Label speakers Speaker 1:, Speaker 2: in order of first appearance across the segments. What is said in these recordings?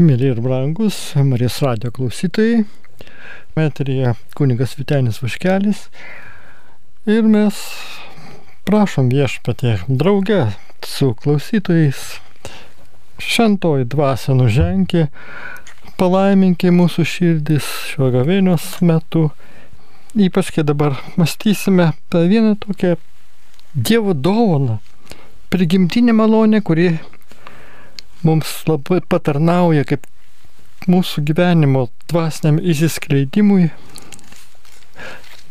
Speaker 1: Mėly ir brangus Marijos radio klausytojai, metrija kunigas Vitenis Vaškelis ir mes prašom viešpatė drauge su klausytojais šventoji dvasia nuženkė, palaiminkė mūsų širdis šiuo gavėnios metu, ypač kai dabar mąstysime apie vieną tokią Dievo dovaną, prigimtinę malonę, kuri mums labai patarnauja kaip mūsų gyvenimo dvasiniam įsiskleidimui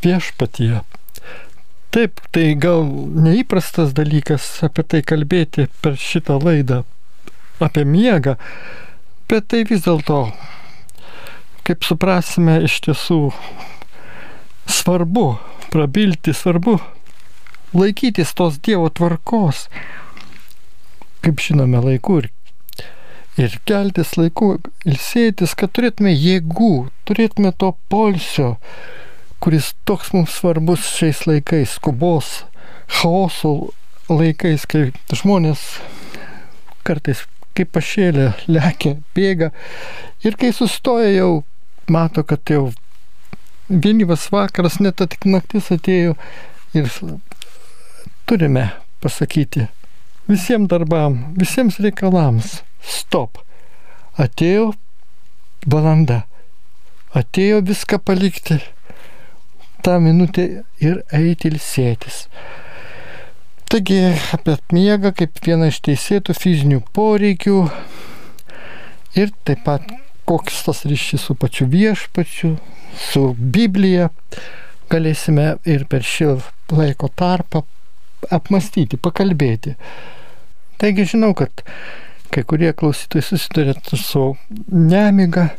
Speaker 1: viešpatyje. Taip, tai gal neįprastas dalykas apie tai kalbėti per šitą laidą, apie miegą, bet tai vis dėlto, kaip suprasime, iš tiesų svarbu prabilti, svarbu laikytis tos Dievo tvarkos, kaip žinome, laiku ir, ir keltis laiku, ilsėtis, kad turėtume jėgų, turėtume to polsio, kuris toks mums svarbus šiais laikais, skubos, chaoso laikais, kai žmonės kartais kaip pašėlė lekia, bėga ir kai sustoja jau mato, kad jau vėlyvas vakaras, net tik naktis atėjo ir turime pasakyti visiems darbam, visiems reikalams, stop. Atėjo valanda, atėjo viską palikti tą minutę ir eiti ilsėtis. Taigi apie miegą kaip vieną iš teisėtų fizinių poreikių ir taip pat koks tas ryšys su pačiu viešpačiu, su Biblija galėsime ir per šį laiko tarpą apmastyti, pakalbėti. Taigi žinau, kad kai kurie klausytojai susiduria su nemiga,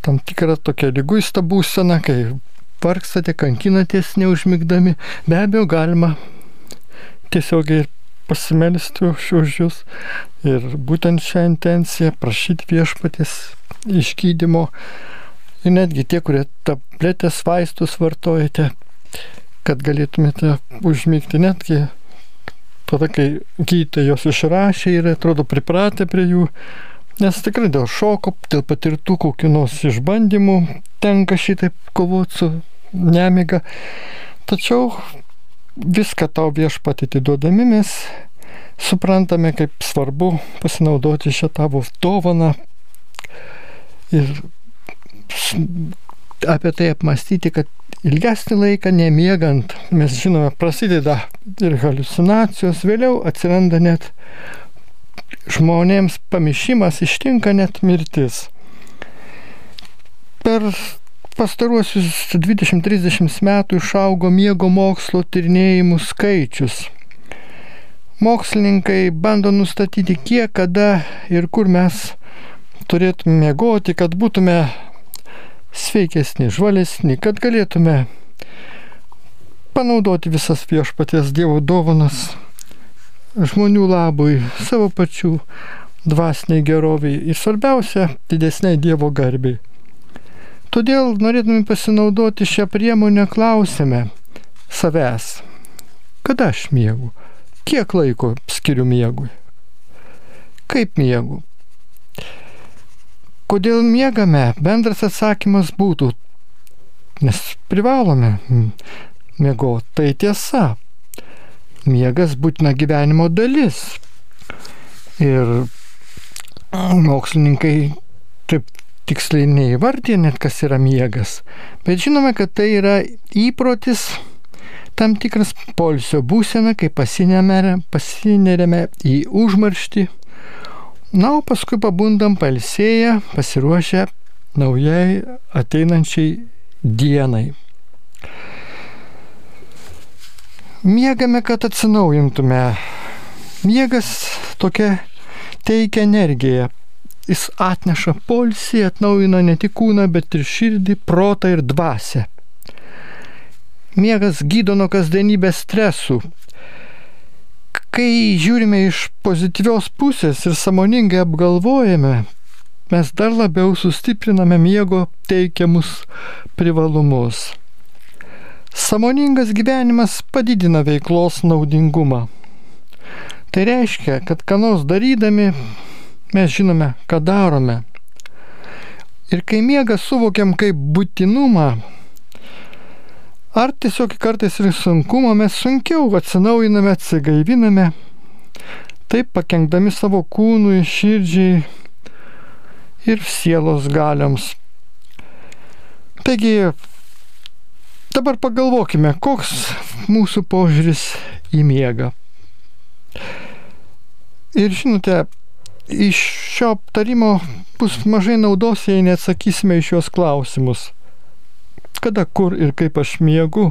Speaker 1: tam tikra tokia lyguista būsena, kai vargstate, kankinatės neužmigdami, be abejo galima tiesiogiai pasimelsti už, už jūs. Ir būtent šią intenciją prašyti viešpatės išgydymo. Ir netgi tie, kurie tabletės vaistus vartojate, kad galėtumėte užmygti netgi tada, kai gydytojai jos išrašė ir atrodo pripratę prie jų, nes tikrai dėl šoko, dėl patirtų kokių nors išbandymų tenka šitaip kovoti su nemiga. Tačiau viską tau viešpat atiduodami mes suprantame, kaip svarbu pasinaudoti šią tavo dovaną ir apie tai apmastyti, kad ilgesnį laiką nemiegant, mes žinome, prasideda ir halucinacijos, vėliau atsiranda net žmonėms pamišimas, ištinka net mirtis. Per pastaruosius 20-30 metų išaugo miego mokslo tyrinėjimų skaičius. Mokslininkai bando nustatyti, kiek, kada ir kur mes turėtume miegoti, kad būtume sveikesni, žvalesni, kad galėtume panaudoti visas viešpaties Dievo dovanas žmonių labui, savo pačių dvasiniai geroviai ir svarbiausia, didesniai Dievo garbiai. Todėl norėtume pasinaudoti šią priemonę klausime savęs, kada aš miegu, kiek laiko skiriu miegui, kaip miegu, Kodėl miegame? Bendras atsakymas būtų, nes privalome miegoti. Tai tiesa. Miegas būtina gyvenimo dalis. Ir mokslininkai taip tiksliai neįvardė net, kas yra miegas. Bet žinome, kad tai yra įprotis, tam tikras polsio būsena, kai pasineriame į užmarštį Na, o paskui pabundam palsėję, pasiruošę naujai ateinančiai dienai. Miegame, kad atsinaujintume. Miegas tokia teikia energiją. Jis atneša polsį, atnaujina ne tik kūną, bet ir širdį, protą ir dvasę. Miegas gydo nuo kasdienybės stresų, Kai žiūrime iš pozityvios pusės ir samoningai apgalvojame, mes dar labiau sustipriname miego teikiamus privalumus. Samoningas gyvenimas padidina veiklos naudingumą. Tai reiškia, kad ką nors darydami mes žinome, ką darome. Ir kai miegą suvokiam kaip būtinumą, ar tiesiog kartais ir sunkumą, mes sunkiau atsinaujiname, atsigaiviname, taip pakengdami savo kūnui, širdžiai ir sielos galiams. Taigi, dabar pagalvokime, koks mūsų požiūris į miegą. Ir žinote, iš šio aptarimo bus mažai naudos, jei neatsakysime iš šios klausimus. Kada, kur ir kaip aš miegu?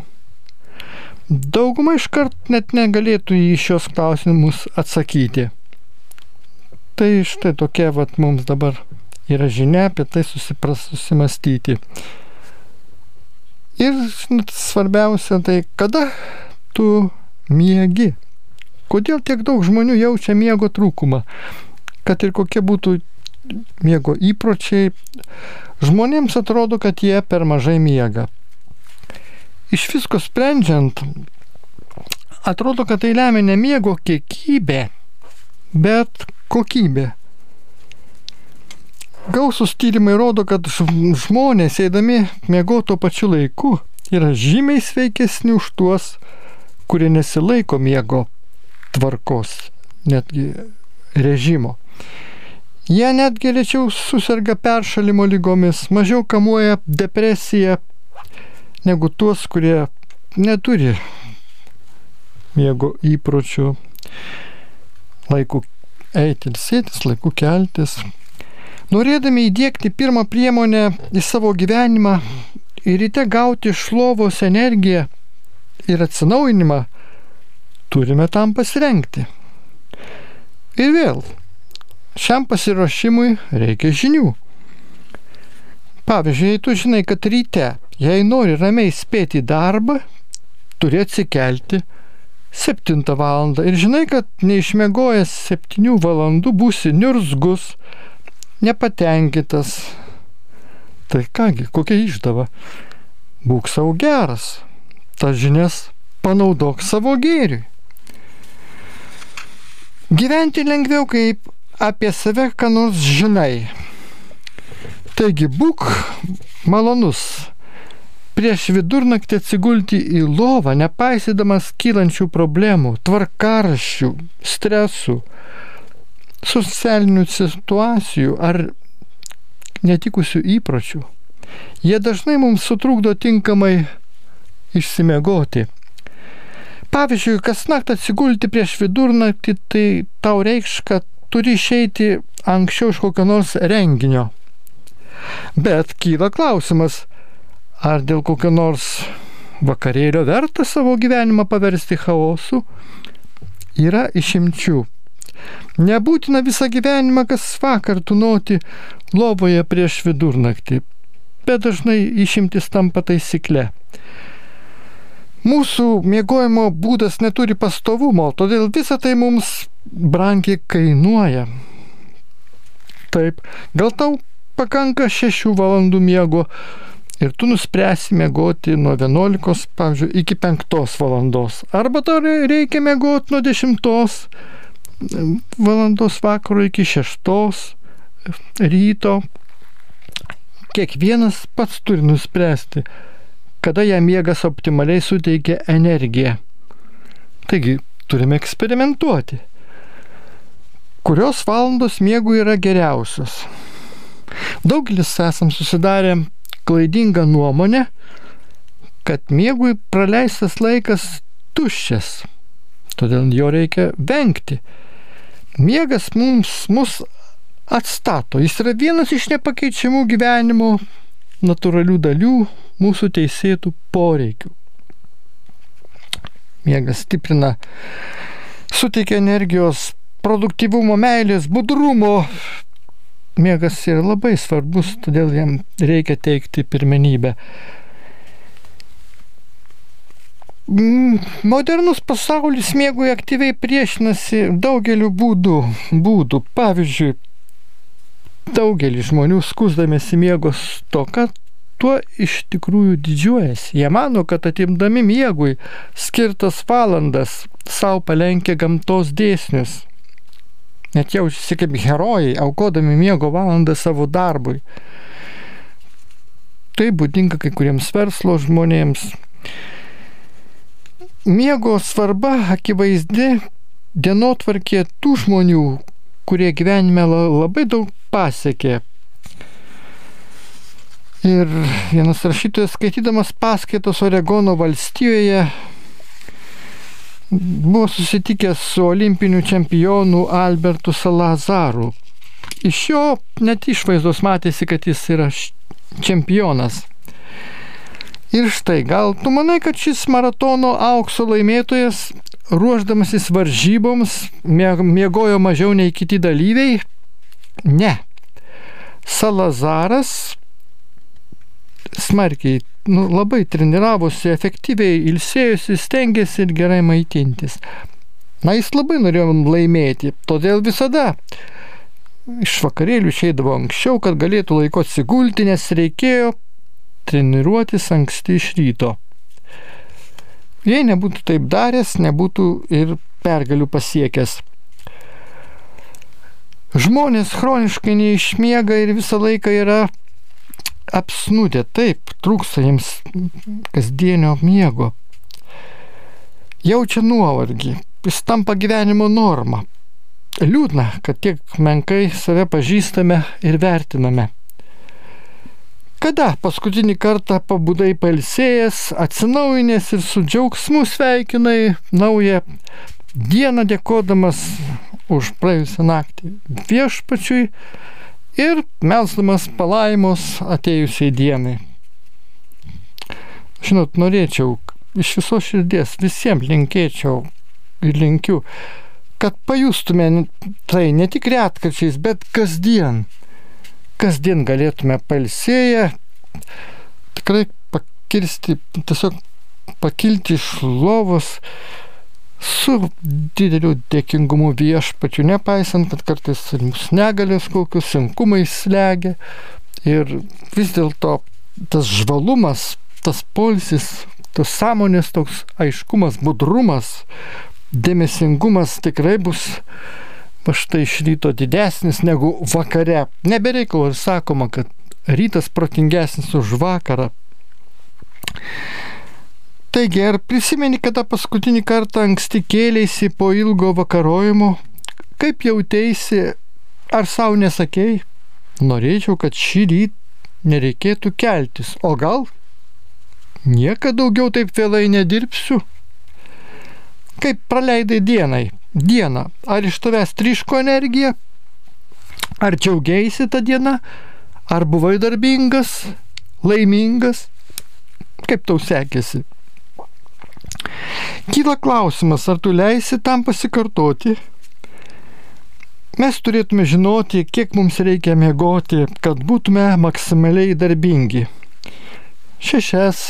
Speaker 1: Dauguma iškart net negalėtų į šios klausimus atsakyti. Tai štai tokia vat mums dabar yra žinia apie tai susipras, susimastyti. Ir svarbiausia tai, kada tu miegi. Kodėl tiek daug žmonių jaučia miego trūkumą? kad ir kokie būtų miego įpročiai, žmonėms atrodo, kad jie per mažai miega. Iš visko sprendžiant, atrodo, kad tai lemia ne miego kiekybė, bet kokybė. Gausus tyrimai rodo, kad žmonės, eidami miego tuo pačiu laiku, yra žymiai sveikesni už tuos, kurie nesilaiko miego tvarkos, netgi režimo. Jie netgi rečiau susirga peršalimo lygomis, mažiau kamuoja depresija negu tuos, kurie neturi miego įpročių, laikų eiti ir sėtis, laikų keltis. Norėdami įdėkti pirmą priemonę į savo gyvenimą ir ryte gauti iš lovos energiją ir atsinaujinimą, turime tam pasirengti. Ir vėl, šiam pasiruošimui reikia žinių. Pavyzdžiui, jei tu žinai, kad ryte, jei nori ramiai spėti darbą, turi atsikelti 7 val. ir žinai, kad neišmegojęs 7 val. būsi niurzgus, nepatenkintas. Tai kągi, kokia išdava? Būk savo geras. Tas žinias panaudok savo gėriui. Gyventi lengviau, kaip apie save ką nors žinai. Taigi būk malonus. Prieš vidurnaktį atsigulti į lovą, nepaisydamas kylančių problemų, tvarkaraščių, stresų, socialinių situacijų ar netikusių įpročių. Jie dažnai mums sutrukdo tinkamai išsimegoti Pavyzdžiui, kas naktį atsigulti prieš vidurnaktį, tai tau reikš, kad turi išeiti anksčiau iš kokio nors renginio. Bet kyla klausimas, ar dėl kokio nors vakarėlio verta savo gyvenimą paversti chaosu? Yra išimčių. Nebūtina visą gyvenimą kas vakar tunoti lovoje prieš vidurnaktį, bet dažnai išimtis tampa taisykle. Mūsų miegojimo būdas neturi pastovumo, todėl visa tai mums brangiai kainuoja. Taip, gal tau pakanka 6 valandų miego ir tu nuspręsi miegoti nuo 11, pavyzdžiui, iki 5 valandos. Arba tau reikia miegoti nuo 10 valandos vakaro iki 6 ryto. Kiekvienas pats turi nuspręsti, kada jam miegas optimaliai suteikia energiją. Taigi, turime eksperimentuoti. Kurios valandos miegų yra geriausios? Daugelis esam susidarę klaidingą nuomonę, kad miegui praleistas laikas tuščias, todėl jo reikia vengti. Miegas mums mus atstato, jis yra vienas iš nepakeičiamų gyvenimo natūralių dalių, mūsų teisėtų poreikių. Miegas stiprina, suteikia energijos, produktyvumo, meilės, budrumo. Miegas yra labai svarbus, todėl jam reikia teikti pirmenybę. Mm, modernus pasaulis miegui aktyviai priešinasi daugeliu būdų. būdų. Pavyzdžiui, daugelis žmonių skusdamėsi miegos toka tuo iš tikrųjų didžiuojasi. Jie mano, kad atimdami miegui skirtas valandas savo palenkia gamtos dėsnius. Net jaučiasi kaip herojai, aukodami miego valandą savo darbui. tai būdinga kai kuriems verslo žmonėms. Miego svarba akivaizdi dienotvarkė tų žmonių, kurie gyvenime labai daug pasiekė. Ir vienas rašytojas skaitydamas paskaitos Oregono valstijoje buvo susitikęs su olimpiniu čempionu Albertu Salazaru. Iš jo net išvaizdos matėsi, kad jis yra čempionas. Ir štai, gal tu manai, kad šis maratono aukso laimėtojas, ruoždamasis varžyboms, miegojo mažiau nei kiti dalyviai? Ne. Salazaras smarkiai, nu, labai treniravosi, efektyviai ilsėjusi, stengiasi ir gerai maitintis. Na, jis labai norėjo laimėti, todėl visada iš vakarėlių išeidavo anksčiau, kad galėtų laiko atsigulti, nes reikėjo treniruotis anksti iš ryto. Jei nebūtų taip daręs, nebūtų ir pergalių pasiekęs. Žmonės chroniškai neišmiega ir visą laiką yra apsnūdę, taip, trūksta jiems kasdienio miego. Jaučia nuovargį, jis tampa gyvenimo norma. Liūdna, kad tiek menkai save pažįstame ir vertiname. Kada paskutinį kartą pabudai palsėjęs, atsinaujinęs ir su džiaugsmu sveikinai naują dieną dėkodamas už praėjusią naktį viešpačiui ir melsdamas palaimos atėjusiai dienai. Žinot, norėčiau iš viso širdies visiems linkėčiau ir linkiu, kad pajustume tai ne tik retkačiais, bet kasdien kasdien galėtume palsėję tikrai pakirsti, tiesiog pakilti iš lovos su dideliu dėkingumu viešpačiu, nepaisant, kad kartais mūsų negalės kokius sunkumai slegia. Ir vis dėlto tas žvalumas, tas polsis, tas sąmonės toks aiškumas, budrumas, dėmesingumas tikrai bus va štai iš ryto didesnis negu vakare. Nebereikalo ir sakoma, kad rytas protingesnis už vakarą. Taigi, ar prisimeni, kada paskutinį kartą anksti kėlėsi po ilgo vakarojimo, kaip jautėsi, ar savo nesakėjai, norėčiau, kad šį rytą nereikėtų keltis, o gal niekada daugiau taip vėlai nedirbsiu? Kaip praleidai dienai? dieną. Ar iš tavęs triško energija? Ar džiaugiaisi tą dieną? Ar buvai darbingas, laimingas? Kaip tau sekėsi? Kyla klausimas, ar tu leisi tam pasikartoti? Mes turėtume žinoti, kiek mums reikia mėgoti, kad būtume maksimaliai darbingi. Šešias,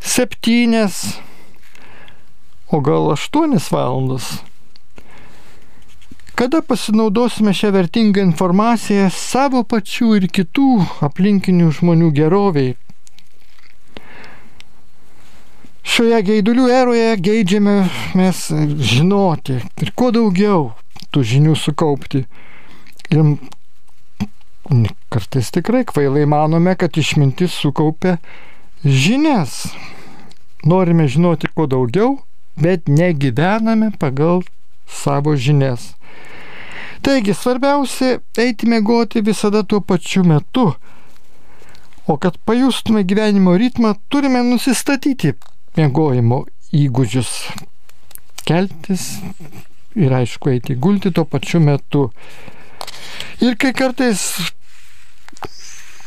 Speaker 1: septynias, o gal 8 valandas. Kada pasinaudosime šią vertingą informaciją savo pačių ir kitų aplinkinių žmonių geroviai? Šioje geidulių eroje geidžiame mes žinoti ir kuo daugiau tų žinių sukaupti. Ir kartais tikrai kvailai manome, kad išmintis sukaupia žinias. Norime žinoti kuo daugiau, bet negyvename pagal savo žinias. Taigi svarbiausia eiti mėgoti visada tuo pačiu metu. O kad pajustume gyvenimo ritmą, turime nusistatyti mėgojimo įgūdžius. Keltis ir aišku eiti gulti tuo pačiu metu. Ir kai kartais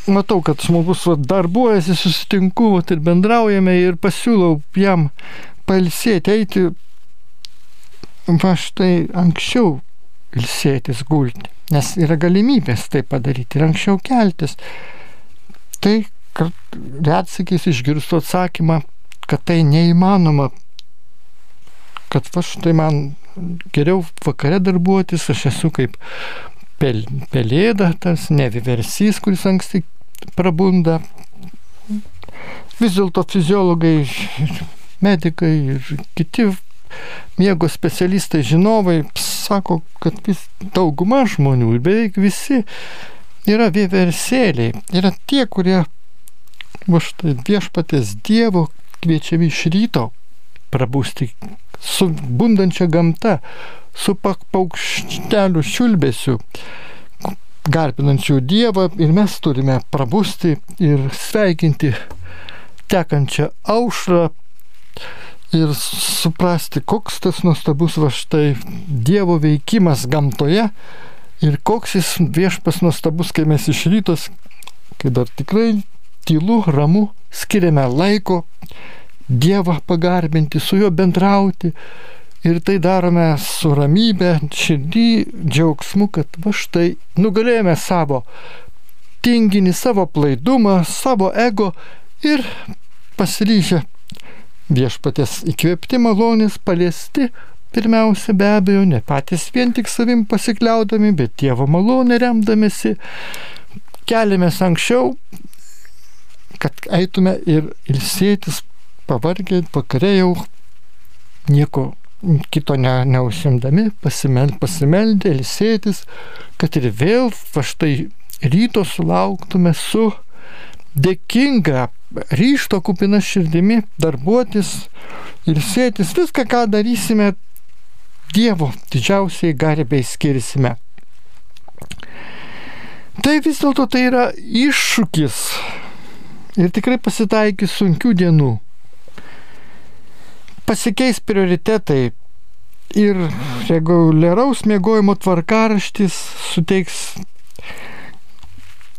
Speaker 1: matau, kad žmogus darbuojasi, susitinku va, ir bendraujame ir pasiūlau jam pailsėti, eiti va štai anksčiau ilsėtis, gulti, nes yra galimybės tai padaryti ir anksčiau keltis. Tai retsakiais išgirstu atsakymą, kad tai neįmanoma, kad va štai man geriau vakare darbuotis, aš esu kaip pel, pelėda, tas neviversys, kuris anksti prabunda. Vis dėlto fiziologai medikai ir kiti miego specialistai, žinovai sako, kad vis dauguma žmonių ir beveik visi yra vieversėliai. Yra tie, kurie va štai viešpatės Dievo kviečiami iš ryto prabūsti su bundančia gamta, su paukštelių šiulbėsiu, garbinančių Dievą ir mes turime prabūsti ir sveikinti tekančią aušrą ir suprasti, koks tas nuostabus va štai Dievo veikimas gamtoje ir koks jis viešpas nuostabus, kai mes iš rytos, kai dar tikrai tylu, ramu, skiriame laiko Dievą pagarbinti, su juo bendrauti. Ir tai darome su ramybė, širdį, džiaugsmu, kad va štai nugalėjome savo tinginį, savo plaidumą, savo ego ir pasiryžę viešpatės įkvėpti malonės paliesti, pirmiausia be abejo, ne patys vien tik savim pasikliaudami, bet Dievo malonę remdamėsi, keliamės anksčiau, kad eitume ir ilsėtis, pavargę, vakarė jau nieko kito ne, neužsimdami, pasimel, pasimeldė, ilsėtis, kad ir vėl va štai ryto sulauktume su dėkinga ryšto kupina širdimi darbuotis ir sėtis viską, ką darysime, Dievo didžiausiai garbei skirsime. Tai vis dėlto tai yra iššūkis ir tikrai pasitaikys sunkių dienų. Pasikeis prioritetai ir reguliaraus mėgojimo tvarkaraštis suteiks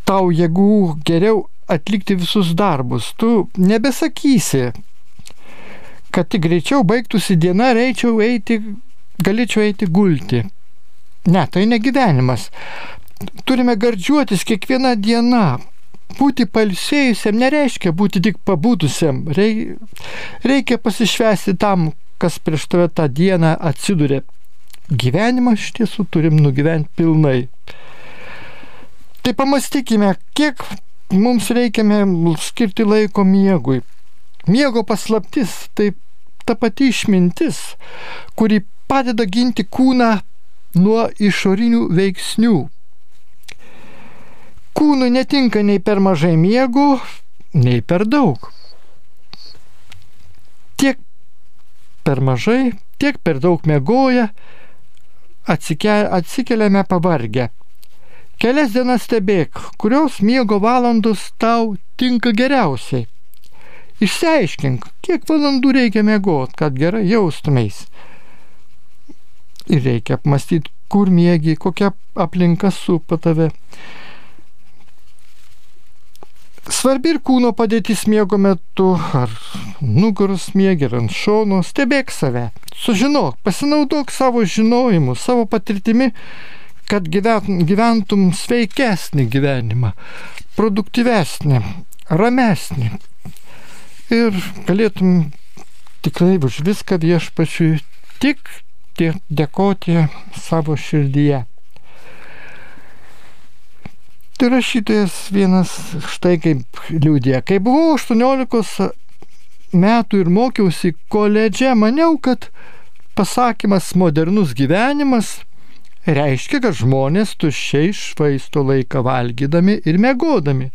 Speaker 1: tau jėgų geriau atlikti visus darbus. Tu nebesakysi, kad tik greičiau baigtųsi diena, reičiau eiti, galėčiau eiti gulti. Ne, tai ne gyvenimas. Turime gardžiuotis kiekvieną dieną. Būti palsėjusiam nereiškia būti tik pabūdusiam. Reikia pasišvesti tam, kas prieš tave tą dieną atsiduria. Gyvenimą iš tiesų turim nugyventi pilnai. Tai pamastykime, kiek mums reikia skirti laiko miegui. Miego paslaptis tai ta pati išmintis, kuri padeda ginti kūną nuo išorinių veiksnių. Kūnui netinka nei per mažai miego, nei per daug. Tiek per mažai, tiek per daug miegoja, atsikeliame pavargę. Kelias dienas stebėk, kurios miego valandos tau tinka geriausiai. Išsiaiškink, kiek valandų reikia miegoti, kad gerai jaustumės. Ir reikia apmastyti, kur mėgi, kokia aplinka supa tave. Svarbi ir kūno padėtis miego metu, ar nugaros miegi, ar ant šono, stebėk save, sužinok, pasinaudok savo žinojimu, savo patirtimi kad gyventum sveikesnį gyvenimą, produktyvesnį, ramesnį. Ir galėtum tikrai už viską viešpačiui tik dėkoti savo širdyje. Tai rašytojas vienas štai kaip liūdė. Kai buvau 18 metų ir mokiausi koledže, maniau, kad pasakymas modernus gyvenimas reiškia, kad žmonės tuščiai švaisto laiką valgydami ir mėgodami.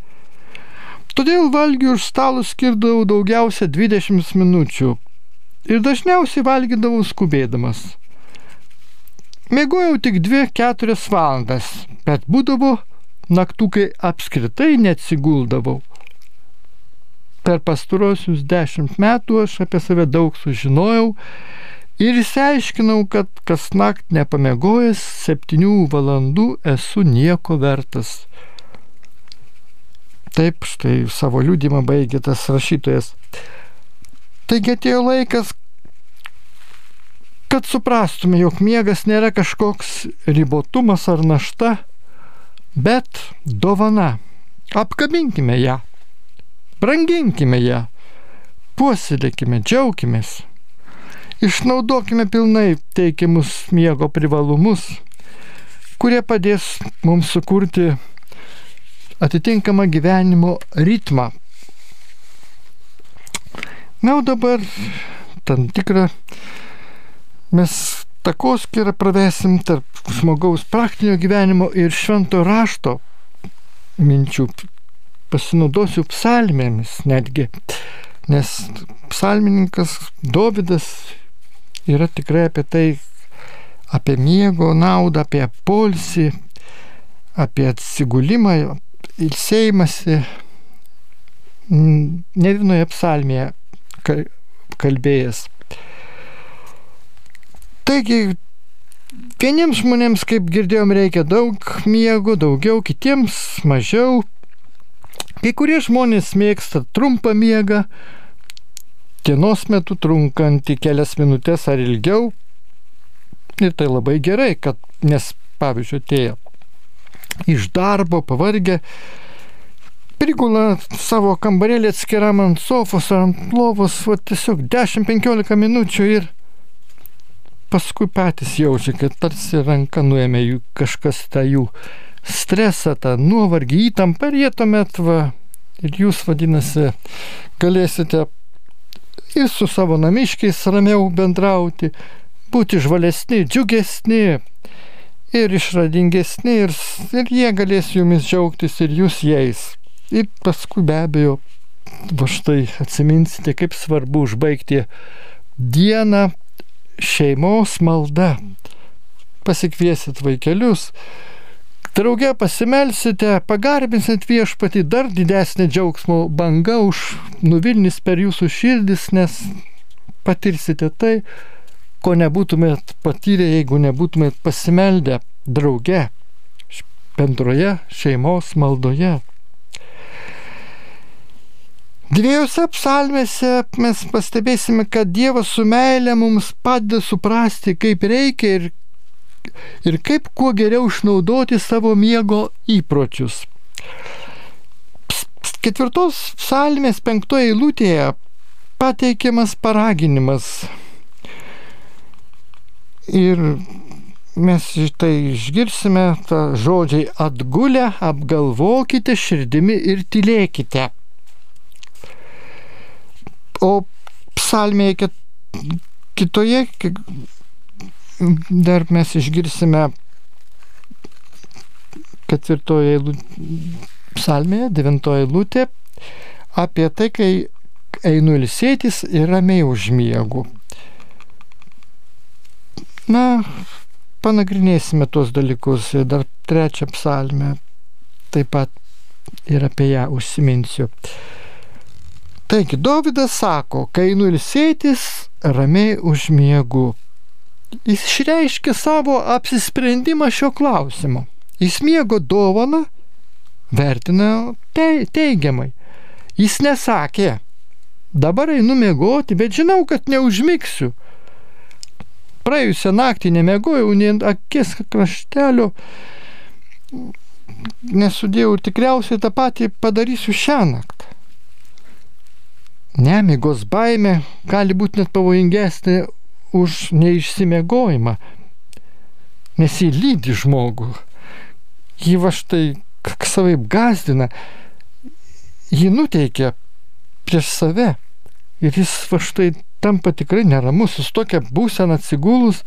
Speaker 1: Todėl valgių už stalų skirdavau daugiausia 20 minučių ir dažniausiai valgydavau skubėdamas. Mėgojau tik 2-4 valandas, bet būdavo naktų, kai apskritai neatsiguldavau. Per pastarosius 10 metų aš apie save daug sužinojau Ir išsiaiškinau, kad kas nakt nepamegojęs septynių valandų esu nieko vertas. Taip štai savo liūdimą baigė tas rašytojas. Taigi atėjo laikas, kad suprastume, jog miegas nėra kažkoks ribotumas ar našta, bet dovana. Apkabinkime ją, branginkime ją, puoselėkime, džiaukimės. Išnaudokime pilnai teikiamus miego privalumus, kurie padės mums sukurti atitinkamą gyvenimo ritmą. Na, o dabar tam tikrą mes takoskirą pravesim tarp žmogaus praktinio gyvenimo ir švento rašto minčių pasinaudosiu psalmėmis netgi, nes psalmininkas Dovydas yra tikrai apie tai, apie miego naudą, apie polsį, apie atsigulimą, ilsėjimąsi. Ne vienoje psalmėje kalbėjęs. Taigi, vieniems žmonėms, kaip girdėjom, reikia daug miego, daugiau, kitiems mažiau. Kai kurie žmonės mėgsta trumpą miegą, dienos metu trunkantį kelias minutės ar ilgiau. Ir tai labai gerai, kad, nes pavyzdžiui, atėjo iš darbo pavargę, prigula savo kambarėlį atskiram ant sofos ar ant lovos, va tiesiog 10-15 minučių ir paskui patys jaučia, kad tarsi ranka nuėmė jų kažkas tą jų stresą, tą nuovargį, įtampą ir jie tuomet va ir jūs vadinasi galėsite ir su savo namiškiais ramiau bendrauti, būti žvalesni, džiugesni ir išradingesni ir, ir jie galės jumis džiaugtis ir jūs jais. Ir paskui be abejo, va štai atsiminsite, kaip svarbu užbaigti dieną šeimos malda. Pasikviesit vaikelius, drauge pasimelsite, pagarbinsit viešpatį dar didesnį džiaugsmo bangą už nuvilnis per jūsų širdis, nes patirsite tai, ko nebūtumėt patyrę, jeigu nebūtumėt pasimeldę drauge, bendroje šeimos maldoje. Dviejose psalmėse mes pastebėsime, kad Dievas su meilė mums padeda suprasti, kaip reikia ir, ir kaip kuo geriau išnaudoti savo miego įpročius. Ketvirtos psalmės penktoje eilutėje pateikiamas paraginimas. Ir mes tai išgirsime tą žodžiai atgulę, apgalvokite širdimi ir tylėkite. O psalmėje kitoje dar mes išgirsime ketvirtoje psalmėje, devintoje lūtė, apie tai, kai einu ilsėtis ir ramiai užmiegu. Na, panagrinėsime tuos dalykus ir dar trečią psalmę taip pat ir apie ją užsiminsiu. Taigi, Dovydas sako, kai nulsėtis, ramiai užmiegu. Jis išreiškė savo apsisprendimą šio klausimo. Jis miego dovaną vertina te, teigiamai. Jis nesakė, dabar einu miegoti, bet žinau, kad neužmigsiu. Praėjusią naktį nemegojau, nei akis kraštelio nesudėjau tikriausiai tą patį padarysiu šią naktį. Nemigos baime gali būti net pavojingesnė už neišsimiegojimą, nes jį lydi žmogų. Jį va štai savaip gazdina, jį nuteikia prieš save ir jis va štai tampa tikrai neramus, jis tokia būsena atsigulus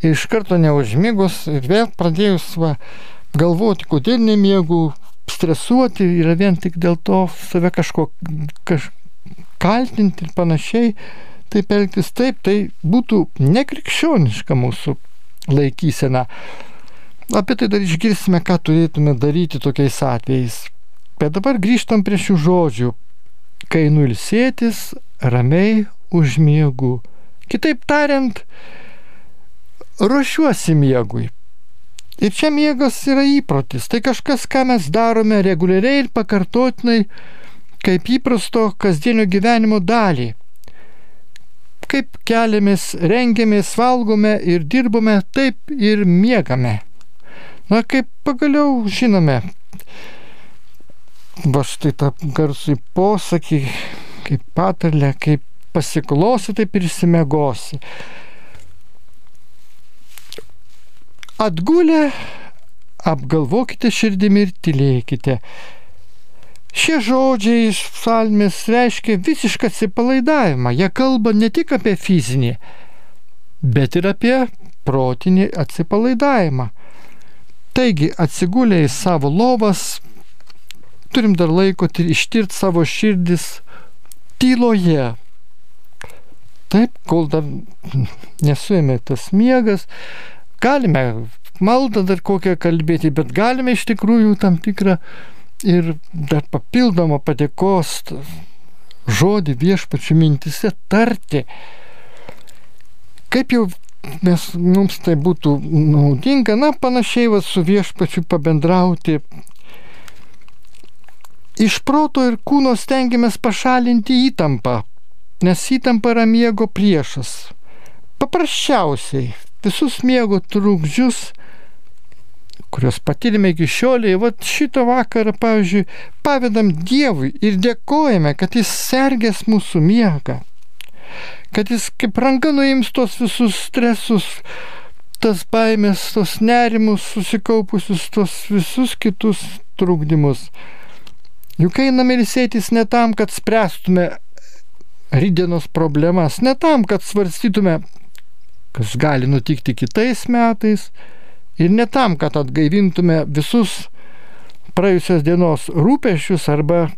Speaker 1: ir iš karto neužmėgus ir vėl pradėjus va, galvoti, kodėl nemiegu, stresuoti yra vien tik dėl to save kažko, kaž, kaltinti ir panašiai, taip elgtis taip, tai būtų nekrikščioniška mūsų laikysena. Apie tai dar išgirsime, ką turėtume daryti tokiais atvejais. Bet dabar grįžtam prie šių žodžių. Kai nulsėtis, ramiai užmiegu. Kitaip tariant, ruošiuosi miegui. Ir čia miegas yra įprotis. Tai kažkas, ką mes darome reguliariai ir pakartotinai kaip įprasto kasdienio gyvenimo dalį. Kaip keliamės, rengiamės, valgome ir dirbame, taip ir miegame. Na, kaip pagaliau žinome, va štai tą garsų posakį, kaip patarlę, kaip pasiklosi, taip ir įsimegosi. Atgulę, apgalvokite širdimi ir tylėkite. Šie žodžiai iš psalmės reiškia visišką atsipalaidavimą. Jie kalba ne tik apie fizinį, bet ir apie protinį atsipalaidavimą. Taigi atsigulę į savo lovas, turim dar laiko ištirti savo širdis tyloje. Taip, kol dar nesuėmė tas miegas, galime maldą dar kokią kalbėti, bet galime iš tikrųjų tam tikrą ir dar papildomą padėkos žodį viešpačių mintise tarti. Kaip jau mes, mums tai būtų naudinga, na, panašiai va, su viešpačiu pabendrauti. Iš proto ir kūno stengiamės pašalinti įtampą, nes įtampa yra miego priešas. Paprasčiausiai visus miego trukdžius kuriuos patyrėme iki šioliai, va šitą vakarą, pavyzdžiui, pavedam Dievui ir dėkojame, kad Jis sergės mūsų miegą, kad Jis kaip ranka nuims tos visus stresus, tas baimės, tos nerimus susikaupusius, tos visus kitus trukdymus. Juk einame ilsėtis ne tam, kad spręstume rydienos problemas, ne tam, kad svarstytume, kas gali nutikti kitais metais, Ir ne tam, kad atgaivintume visus praėjusios dienos rūpešius arba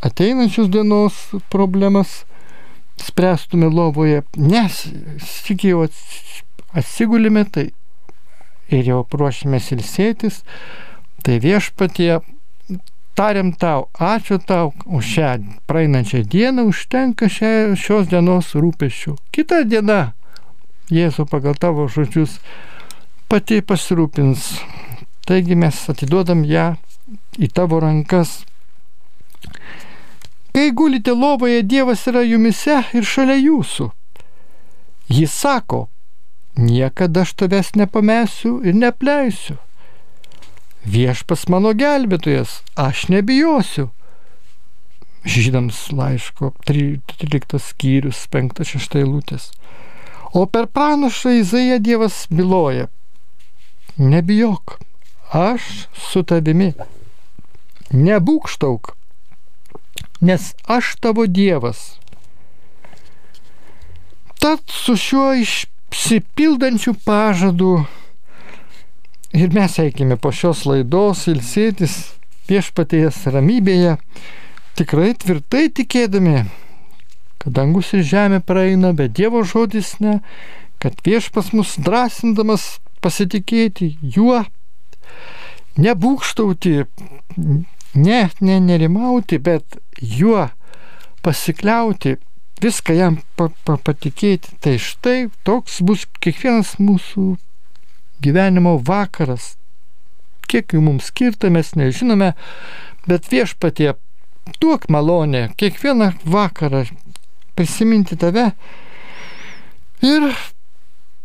Speaker 1: ateinančios dienos problemas spręstume lovoje, nes tik jau atsigulime tai ir jau ruošimės ilsėtis, tai viešpatie tariam tau, ačiū tau už šią praeinančią dieną, užtenka šia, šios dienos rūpešių. Kita diena, Jėzu pagal tavo žodžius, pati pasirūpins. Taigi mes atiduodam ją į tavo rankas. Kai gulite lovoje, Dievas yra jumise ir šalia jūsų. Jis sako, niekada aš tavęs nepamesiu ir nepleisiu. Viešpas mano gelbėtojas, aš nebijosiu. Žydams laiško 13 skyrius 5-6 eilutės. O per pranašą Izaiją Dievas byloja, nebijok, aš su tavimi. Nebūkštauk, nes aš tavo Dievas. Tad su šiuo išsipildančiu pažadu ir mes eikime po šios laidos ilsėtis viešpatėjas ramybėje, tikrai tvirtai tikėdami, kad dangus ir žemė praeina, bet Dievo žodis ne, kad viešpas mus drąsindamas pasitikėti juo, nebūkštauti, ne, ne nerimauti, bet juo pasikliauti, viską jam pa, pa, patikėti. Tai štai toks bus kiekvienas mūsų gyvenimo vakaras. Kiek jų mums skirta, mes nežinome, bet viešpatie duok malonę kiekvieną vakarą prisiminti tave ir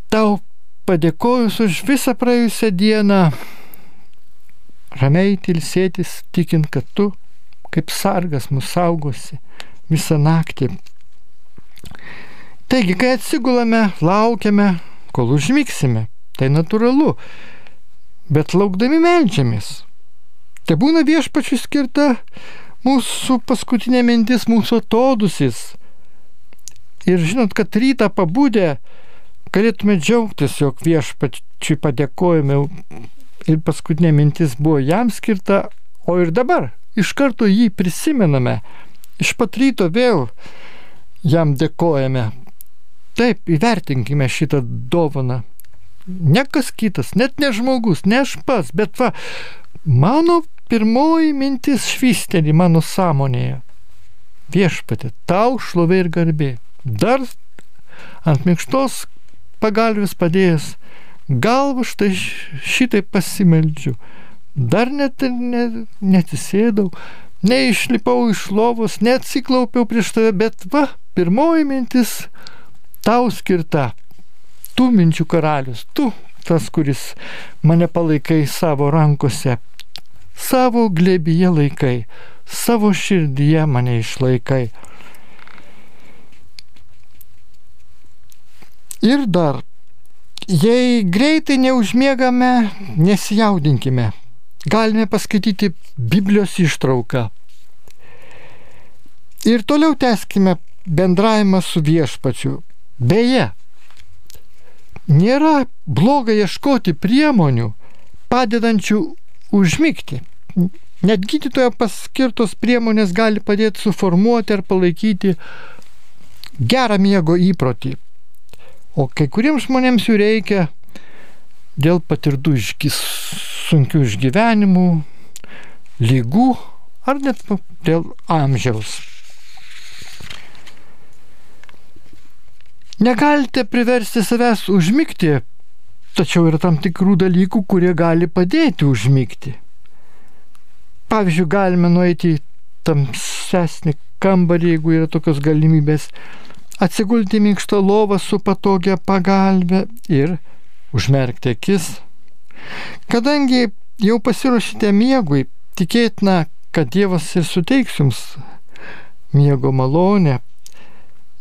Speaker 1: tau padėkojus už visą praėjusią dieną, ramiai tilsėtis, tikint, kad tu kaip sargas mus saugosi visą naktį. Taigi, kai atsigulame, laukiame, kol užmiksime, tai natūralu, bet laukdami melžiamės. Tai būna viešpačių skirta mūsų paskutinė mintis, mūsų atodusis. Ir žinot, kad rytą pabūdę, galėtume džiaugtis, jog viešpačiui padėkojame ir paskutinė mintis buvo jam skirta, o ir dabar iš karto jį prisimename, iš pat ryto vėl jam dėkojame. Taip, įvertinkime šitą dovaną. Ne kas kitas, net ne žmogus, ne aš pats, bet va, mano pirmoji mintis švysteli mano sąmonėje. Viešpatė, tau šlovė ir garbė. Dar ant minkštos pagalvis padėjęs galvą štai šitai pasimeldžiu. Dar net ne, netisėdau, neišlipau iš lovos, neatsiklaupiau prieš tave, bet va, pirmoji mintis tau skirta. Tu minčių karalius, tu tas, kuris mane palaikai savo rankose, savo glėbyje laikai, savo širdyje mane išlaikai. Ir dar, jei greitai neužmiegame, nesijaudinkime. Galime paskaityti Biblijos ištrauką. Ir toliau teskime bendravimą su viešpačiu. Beje, nėra bloga ieškoti priemonių padedančių užmygti. Net gydytojo paskirtos priemonės gali padėti suformuoti ar palaikyti gerą miego įprotį. O kai kuriems žmonėms jų reikia dėl patirtų išgis, sunkių išgyvenimų, lygų ar net dėl amžiaus. Negalite priversti savęs užmygti, tačiau yra tam tikrų dalykų, kurie gali padėti užmygti. Pavyzdžiui, galime nueiti į tamsesnį kambarį, jeigu yra tokios galimybės, atsigulti minkštą lovą su patogia pagalbė ir užmerkti akis. Kadangi jau pasiruošite miegui, tikėtina, kad Dievas ir suteiks jums miego malonę,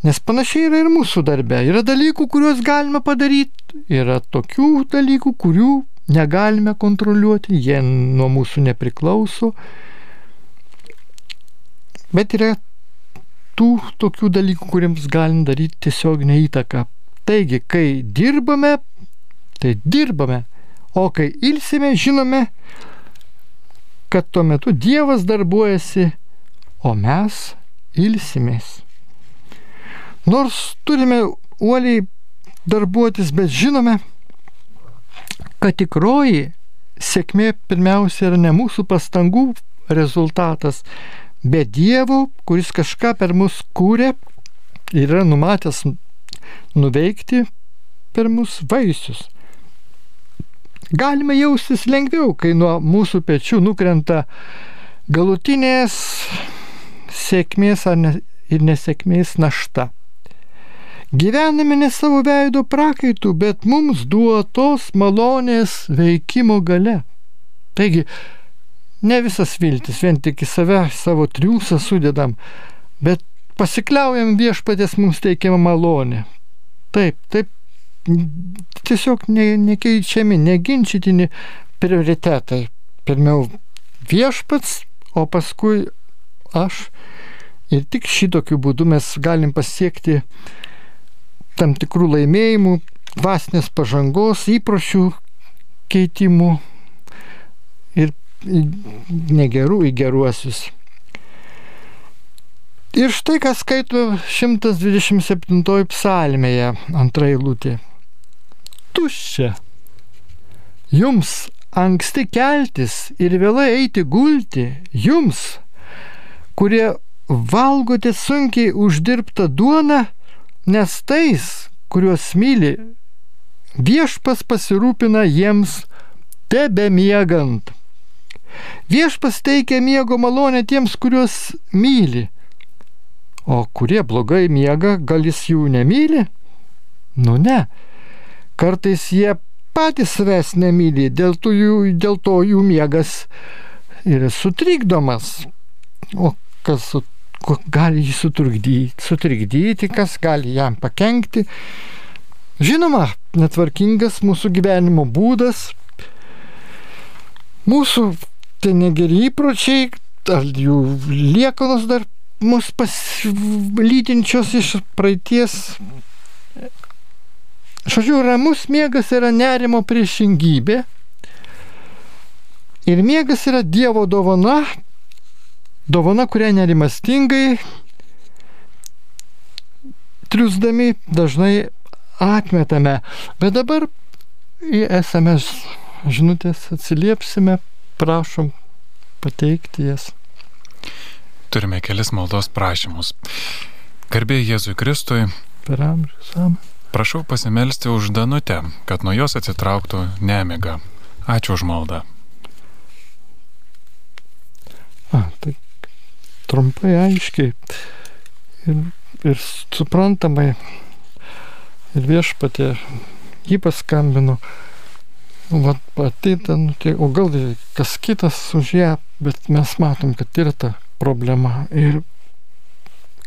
Speaker 1: Nes panašiai yra ir mūsų darbe. Yra dalykų, kuriuos galime padaryti, yra tokių dalykų, kurių negalime kontroliuoti, jie nuo mūsų nepriklauso. Bet yra tų tokių dalykų, kuriems galim daryti tiesiog neįtaką. Taigi, kai dirbame, tai dirbame, o kai ilsime, žinome, kad tuo metu Dievas darbuojasi, o mes ilsimės. Nors turime uoliai darbuotis, bet žinome, kad tikroji sėkmė pirmiausia yra ne mūsų pastangų rezultatas, bet Dievo, kuris kažką per mus kūrė ir yra numatęs nuveikti per mus vaisius. Galime jaustis lengviau, kai nuo mūsų pečių nukrenta galutinės sėkmės ne, ir nesėkmės našta. Gyvename ne savo veido prakaitų, bet mums duotos malonės veikimo gale. Taigi, ne visas viltis, vien tik į save savo triūsą sudedam, bet pasikliaujam viešpatės mums teikiamą malonę. Taip, taip, tiesiog ne, nekeičiami, neginčytini prioritetai. Pirmiau viešpats, o paskui aš. Ir tik šitokiu būdu mes galim pasiekti tam tikrų laimėjimų, dvasinės pažangos, įpročių keitimų negerų į geruosius. Ir štai ką skaito 127 psalmėje antrai lūtė. Tuščia. Jums anksti keltis ir vėlai eiti gulti, jums, kurie valgote sunkiai uždirbtą duoną, nes tais, kuriuos myli, viešpas pasirūpina jiems tebe miegant. Viešpas teikia miego malonę tiems, kuriuos myli. O kurie blogai miega, gal jis jų nemyli? Nu ne. Kartais jie patys savęs nemyli, dėl jų, dėl to jų miegas yra sutrikdomas. O kas su gali jį sutrukdyti, sutrikdyti, kas gali jam pakengti. Žinoma, netvarkingas mūsų gyvenimo būdas, mūsų tai negeri įpročiai, ar jų liekanos dar mus paslydinčios iš praeities. Žodžiu, ramus miegas yra nerimo priešingybė. Ir miegas yra Dievo dovana, Dovana, kurią nerimastingai triusdami dažnai atmetame. Bet dabar į SMS žinutės atsiliepsime, prašom pateikti jas.
Speaker 2: Turime kelis maldos prašymus. Garbė Jėzui Kristui.
Speaker 1: Per amžius. Amen.
Speaker 2: Prašau pasimelsti už Danutę, kad nuo jos atsitrauktų nemiga. Ačiū už maldą.
Speaker 1: A, tai trumpai, aiškiai ir, ir suprantamai. Ir viešpatė jį paskambino, vat pati ten, tai, o gal kas kitas už ją, bet mes matom, kad yra ta problema. Ir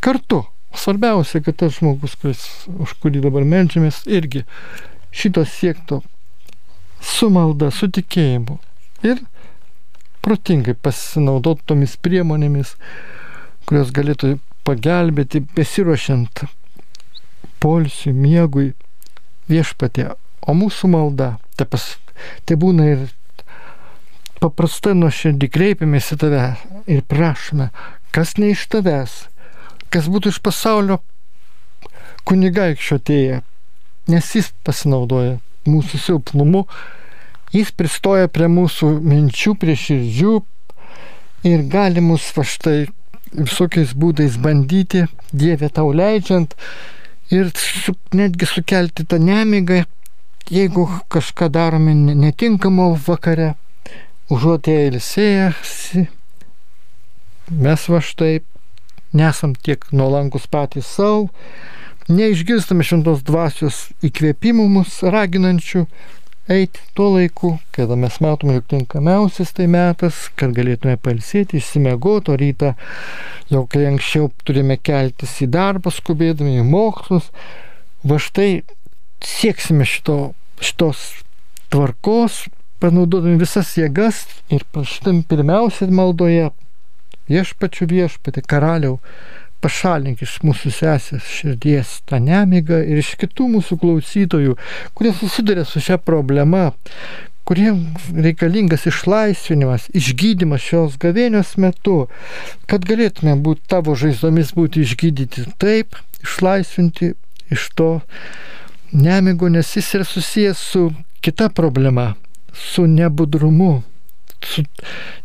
Speaker 1: kartu, svarbiausia, kad tas žmogus, kuris, už kurį dabar melžiamės, irgi šito siekto su malda, su tikėjimu. Ir protingai pasinaudoti tomis priemonėmis, kurios galėtų pagelbėti besiruošiant polsiui, miegui viešpatė. O mūsų malda, tai, pas, tai būna ir paprastai nuoširdį kreipiamės į tave ir prašome, kas ne iš tavęs, kas būtų iš pasaulio kunigaikščio atėję, nes jis pasinaudoja mūsų silpnumu, jis pristoja prie mūsų minčių, prie širdžių ir gali mus va štai visokiais būdais bandyti, Dieve tau leidžiant ir su, netgi sukelti tą nemigą, jeigu kažką darome netinkamo vakare, užuot jie ilsėjęsi, mes va štai nesam tiek nuolankus patys savo, neišgirstame šventos dvasios įkvėpimų mus raginančių eiti tuo laiku, kada mes matome, jog tinkamiausias tai metas, kad galėtume palsėti, išsimegoti, o rytą jau kai anksčiau turime keltis į darbą, skubėdami į mokslus, va štai sieksime šito, šitos tvarkos, panaudodami visas jėgas ir šitam pirmiausia maldoje viešpačių viešpatį karaliau pašalink iš mūsų sesės širdies tą nemigą ir iš kitų mūsų klausytojų, kurie susiduria su šia problema, kuriems reikalingas išlaisvinimas, išgydymas šios gavėnios metu, kad galėtume būti tavo žaizdomis būti išgydyti taip, išlaisvinti iš to nemigo, nes jis yra susijęs su kita problema, su nebudrumu, su,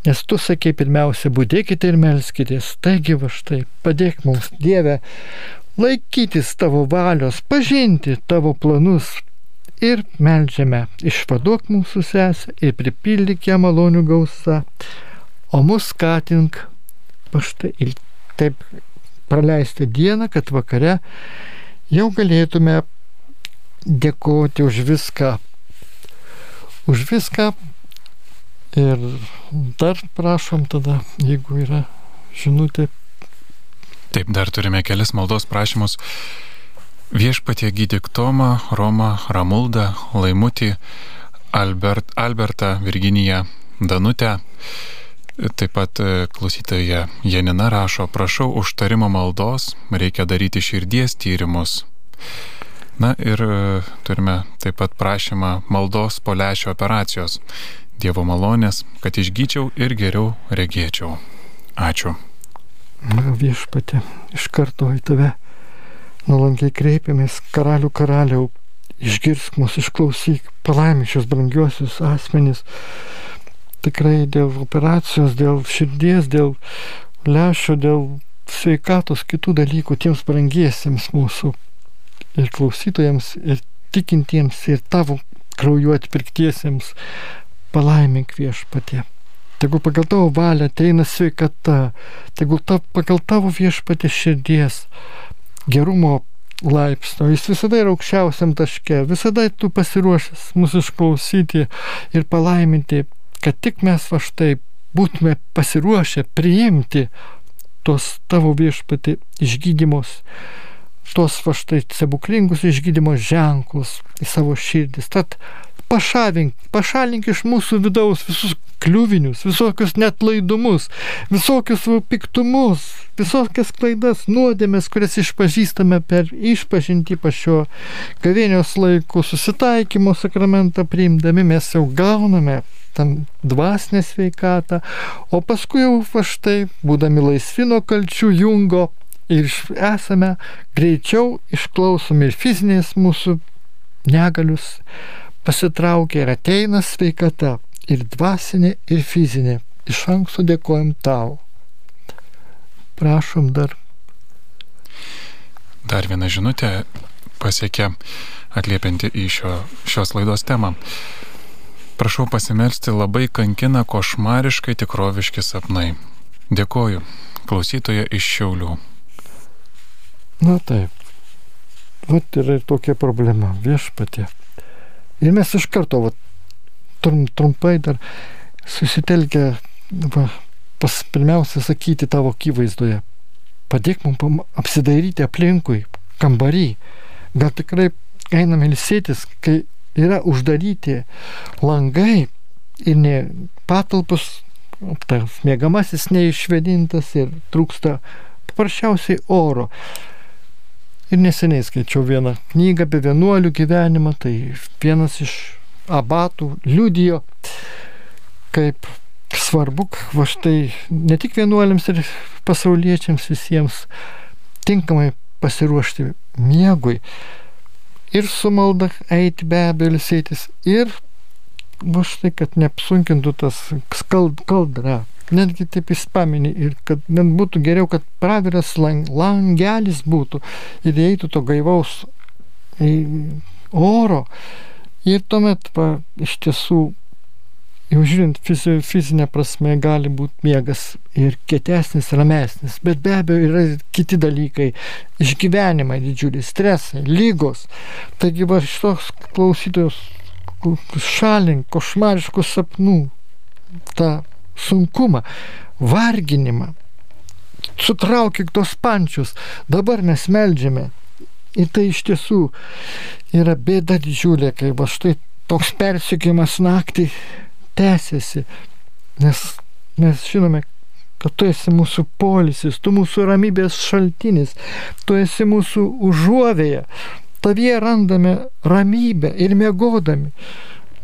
Speaker 1: nes tu sakei pirmiausia, būdėkite ir melskitės. Taigi va štai, padėk mums, Dieve, laikytis tavo valios, pažinti tavo planus. Ir melžiame, išvaduok mūsų sesę ir pripildyk ją malonių gausą, o mus skatink paštai ir taip praleisti dieną, kad vakare jau galėtume dėkoti už viską, už viską, Ir dar prašom tada, jeigu yra žinutė.
Speaker 2: Taip, dar turime kelis maldos prašymus. Viešpatie gydyk Tomą, Romą, Ramuldą, Laimutį, Albert, Albertą, Virginiją, Danutę. Taip pat e, klausytoja Janina rašo, prašau užtarimo maldos, reikia daryti širdies tyrimus. Na ir e, turime taip pat prašymą maldos po lešio operacijos. Dievo malonės, kad išgyčiau ir geriau regėčiau. Ačiū.
Speaker 1: Na, viešpatė, iš karto į tave nuolankiai kreipiamės, karalių karaliau, išgirsk mus, išklausyk, palaimink šios brangiosius asmenys. Tikrai dėl operacijos, dėl širdies, dėl lešio, dėl sveikatos, kitų dalykų tiems brangiesiems mūsų ir klausytojams, ir tikintiems, ir tavo krauju atpirktiesiems palaimink viešpatie. Tegul pagal tavo valią ateina sveikata, tegul ta, pagal tavo viešpatė širdies gerumo laipsnio, jis visada yra aukščiausiam taške, visada tu pasiruošęs mūsų išklausyti ir palaiminti, kad tik mes va štai būtume pasiruošę priimti tos tavo viešpatį išgydymus, tos va štai stebuklingus išgydymo ženklus į savo širdis. Tad pašalink, pašalink iš mūsų vidaus visus kliuvinius, visokius net laidumus, visokius piktumus, visokias klaidas, nuodėmės, kurias išpažįstame per išpažinti pašio gavėnios laikų susitaikymo sakramentą priimdami, mes jau gauname tam dvasinę sveikatą, o paskui jau va štai, būdami laisvi nuo kalčių jungo ir esame greičiau išklausomi ir fizinės mūsų negalius, pasitraukia ir ateina sveikata, ir dvasinė, ir fizinė. Iš anksto dėkojom tau. Prašom dar.
Speaker 2: Dar viena žinutė pasiekė atliepianti į šio, šios laidos temą. Prašau pasimelsti labai kankina košmariškai tikroviški sapnai. Dėkoju, klausytoja iš Šiaulių.
Speaker 1: Na taip. Vat yra ir tokia problema. Viešpatė. Ir mes iš karto, va, trum, trumpai dar susitelkę, va, pas, pirmiausia, sakyti tavo akivaizdoje. Padėk mums apsidairyti aplinkui, kambarį. Gal tikrai einame ilsėtis, kai yra uždaryti langai ir ne patalpos, tas mėgamasis neišvedintas ir trūksta paprasčiausiai oro. Ir neseniai skaičiau vieną knygą apie vienuolių gyvenimą, tai vienas iš abatų liudijo, kaip svarbu, va štai ne tik vienuoliams ir pasauliečiams visiems tinkamai pasiruošti miegui ir su malda eiti be abejo ilsėtis ir va štai, kad neapsunkintų tas skald, kaldra. Netgi taip jis paminė ir kad net būtų geriau, kad praviras lang, langelis būtų ir įeitų to gaivaus oro. Ir tuomet, va, iš tiesų, jau žiūrint fizinę prasme, gali būti miegas ir kietesnis, ramesnis, bet be abejo yra kiti dalykai, išgyvenimai didžiuliai, stresai, lygos. Taigi va šitos klausytojus šalink košmariškų sapnų, tą sunkumą, varginimą, sutraukik tos pančius, dabar mes melžiame. Ir tai iš tiesų yra bėda didžiulė, kai va štai toks persikėjimas naktį tęsiasi, nes mes žinome, kad tu esi mūsų polisis, tu mūsų ramybės šaltinis, tu esi mūsų užuovėje, tavyje randame ramybę ir mėgodami.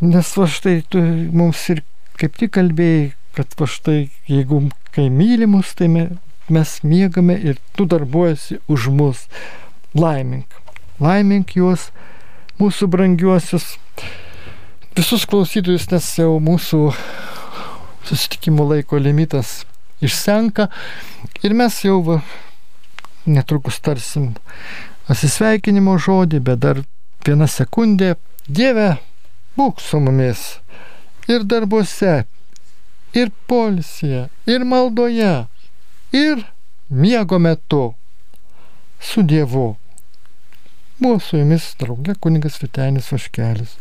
Speaker 1: Nes va štai tu mums ir kaip tik kalbėjai, kad va štai jeigu kai mylimus, tai mes miegame ir tu darbuojasi už mus. Laimink. Laimink juos, mūsų brangiuosius visus klausytojus, nes jau mūsų susitikimo laiko limitas išsenka ir mes jau va, netrukus tarsim atsisveikinimo žodį, bet dar viena sekundė. Dieve, būk su mumis ir darbuose, ir polisėje, ir maldoje, ir miego metu su Dievu. Buvo su jumis draugė kunigas Vitenis Vaškelis.